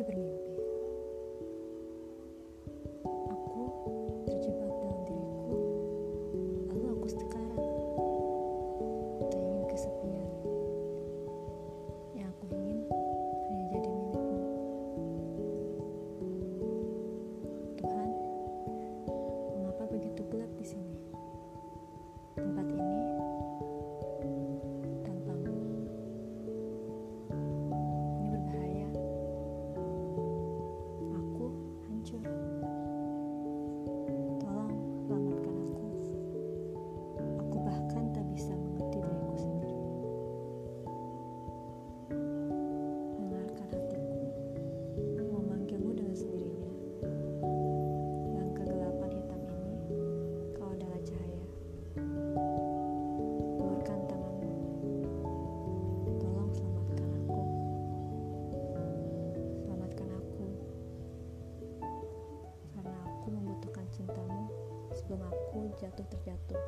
manusia bermimpi. Aku terjebak dalam diriku, lalu aku sekarang. Tak ingin kesepian. Yang aku ingin hanya jadi milikmu. Tuhan, mengapa begitu gelap di sini? Tempat ini akan cintamu sebelum aku jatuh terjatuh.